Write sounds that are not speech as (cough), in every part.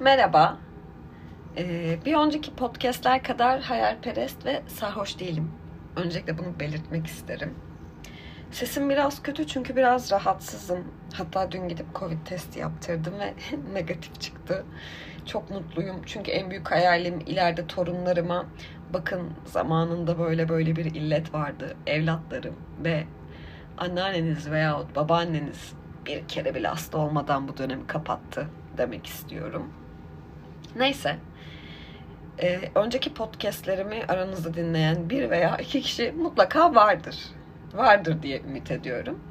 Merhaba. Ee, bir önceki podcastler kadar hayalperest ve sarhoş değilim. Öncelikle bunu belirtmek isterim. Sesim biraz kötü çünkü biraz rahatsızım. Hatta dün gidip Covid testi yaptırdım ve (laughs) negatif çıktı. Çok mutluyum çünkü en büyük hayalim ileride torunlarıma bakın zamanında böyle böyle bir illet vardı. Evlatlarım ve anneanneniz veyahut babaanneniz bir kere bile hasta olmadan bu dönemi kapattı demek istiyorum. Neyse. Ee, önceki podcastlerimi aranızda dinleyen bir veya iki kişi mutlaka vardır. Vardır diye ümit ediyorum.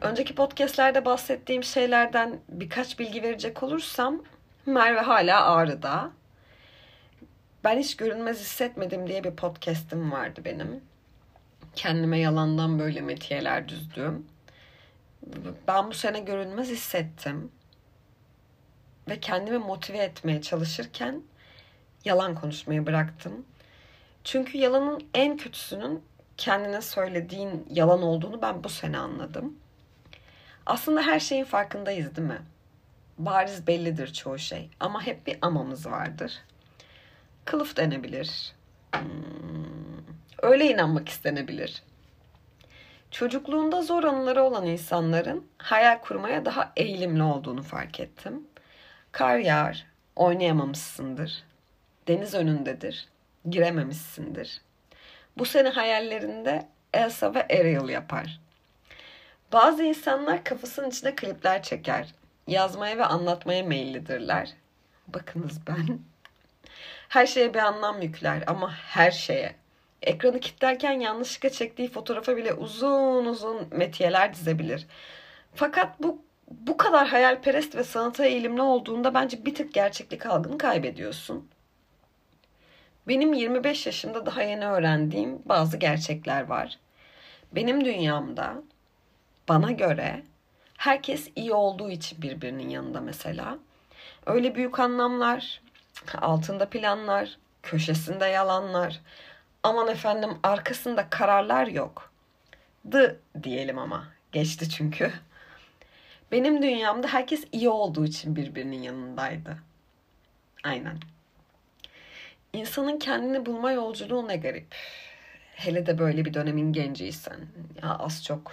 Önceki podcastlerde bahsettiğim şeylerden birkaç bilgi verecek olursam Merve hala ağrıda. Ben hiç görünmez hissetmedim diye bir podcast'im vardı benim. Kendime yalandan böyle metiyeler düzdüğüm. Ben bu sene görünmez hissettim ve kendimi motive etmeye çalışırken yalan konuşmayı bıraktım. Çünkü yalanın en kötüsünün kendine söylediğin yalan olduğunu ben bu sene anladım. Aslında her şeyin farkındayız değil mi? Bariz bellidir çoğu şey ama hep bir amamız vardır. Kılıf denebilir. Hmm, öyle inanmak istenebilir. Çocukluğunda zor anıları olan insanların hayal kurmaya daha eğilimli olduğunu fark ettim. Kar yağar, oynayamamışsındır. Deniz önündedir, girememişsindir. Bu seni hayallerinde Elsa ve Ariel yapar. Bazı insanlar kafasının içine klipler çeker. Yazmaya ve anlatmaya meyillidirler. Bakınız ben. Her şeye bir anlam yükler ama her şeye. Ekranı kilitlerken yanlışlıkla çektiği fotoğrafa bile uzun uzun metiyeler dizebilir. Fakat bu bu kadar hayalperest ve sanata eğilimli olduğunda bence bir tık gerçeklik algını kaybediyorsun. Benim 25 yaşımda daha yeni öğrendiğim bazı gerçekler var. Benim dünyamda bana göre herkes iyi olduğu için birbirinin yanında mesela. Öyle büyük anlamlar, altında planlar, köşesinde yalanlar. Aman efendim arkasında kararlar yok. Dı diyelim ama. Geçti çünkü. Benim dünyamda herkes iyi olduğu için birbirinin yanındaydı. Aynen. İnsanın kendini bulma yolculuğu ne garip. Hele de böyle bir dönemin genciysen. Ya az çok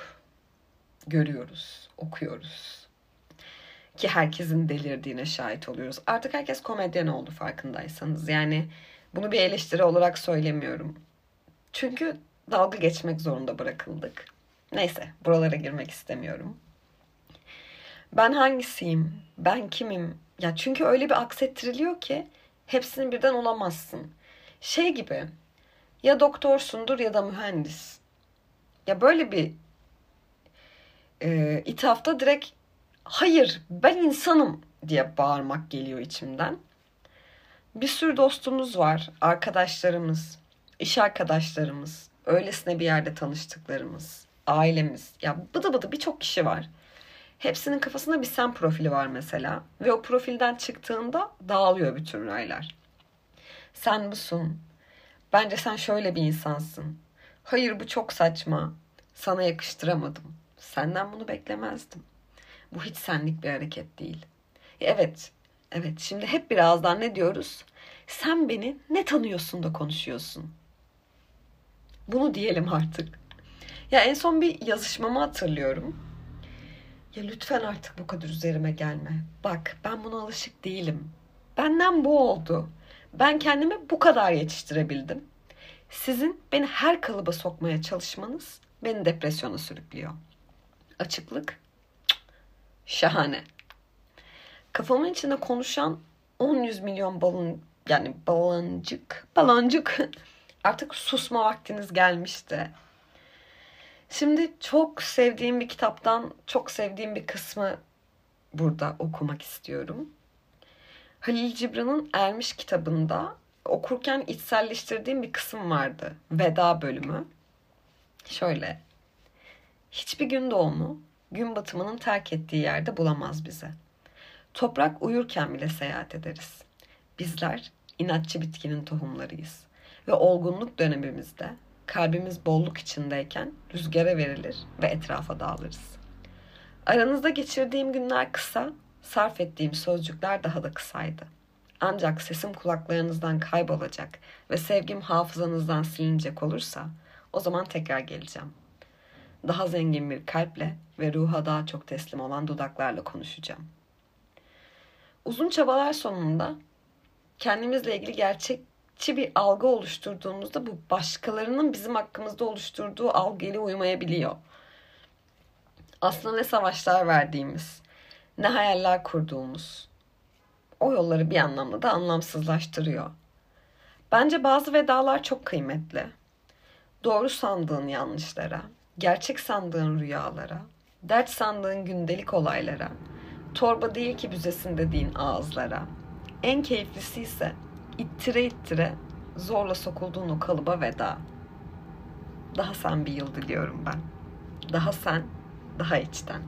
görüyoruz, okuyoruz. Ki herkesin delirdiğine şahit oluyoruz. Artık herkes komedyen oldu farkındaysanız. Yani bunu bir eleştiri olarak söylemiyorum. Çünkü dalga geçmek zorunda bırakıldık. Neyse buralara girmek istemiyorum. Ben hangisiyim? Ben kimim? Ya çünkü öyle bir aksettiriliyor ki hepsini birden olamazsın. Şey gibi ya doktorsundur ya da mühendis. Ya böyle bir e, ithafta direkt hayır ben insanım diye bağırmak geliyor içimden. Bir sürü dostumuz var, arkadaşlarımız, iş arkadaşlarımız, öylesine bir yerde tanıştıklarımız, ailemiz. Ya bıdı bıdı birçok kişi var. Hepsinin kafasında bir sen profili var mesela. Ve o profilden çıktığında dağılıyor bütün raylar. Sen busun. Bence sen şöyle bir insansın. Hayır bu çok saçma. Sana yakıştıramadım. Senden bunu beklemezdim. Bu hiç senlik bir hareket değil. Evet, evet şimdi hep birazdan ne diyoruz? Sen beni ne tanıyorsun da konuşuyorsun? Bunu diyelim artık. Ya en son bir yazışmamı hatırlıyorum ya lütfen artık bu kadar üzerime gelme. Bak ben buna alışık değilim. Benden bu oldu. Ben kendimi bu kadar yetiştirebildim. Sizin beni her kalıba sokmaya çalışmanız beni depresyona sürüklüyor. Açıklık (tsk) şahane. Kafamın içinde konuşan 10-100 milyon balon yani baloncuk baloncuk (laughs) artık susma vaktiniz gelmişti. Şimdi çok sevdiğim bir kitaptan çok sevdiğim bir kısmı burada okumak istiyorum. Halil Cibran'ın Ermiş kitabında okurken içselleştirdiğim bir kısım vardı. Veda bölümü. Şöyle. Hiçbir gün doğumu gün batımının terk ettiği yerde bulamaz bize. Toprak uyurken bile seyahat ederiz. Bizler inatçı bitkinin tohumlarıyız. Ve olgunluk dönemimizde kalbimiz bolluk içindeyken rüzgara verilir ve etrafa dağılırız. Aranızda geçirdiğim günler kısa sarf ettiğim sözcükler daha da kısaydı. Ancak sesim kulaklarınızdan kaybolacak ve sevgim hafızanızdan silinecek olursa o zaman tekrar geleceğim. Daha zengin bir kalple ve ruha daha çok teslim olan dudaklarla konuşacağım. Uzun çabalar sonunda kendimizle ilgili gerçekçi bir algı oluşturduğumuzda bu başkalarının bizim hakkımızda oluşturduğu algıyla uymayabiliyor. Aslında ne savaşlar verdiğimiz, ne hayaller kurduğumuz o yolları bir anlamda da anlamsızlaştırıyor. Bence bazı vedalar çok kıymetli. Doğru sandığın yanlışlara, gerçek sandığın rüyalara, dert sandığın gündelik olaylara, torba değil ki büzesin dediğin ağızlara. En keyiflisi ise ittire ittire zorla sokulduğun o kalıba veda. Daha sen bir yıl diliyorum ben. Daha sen, daha içten.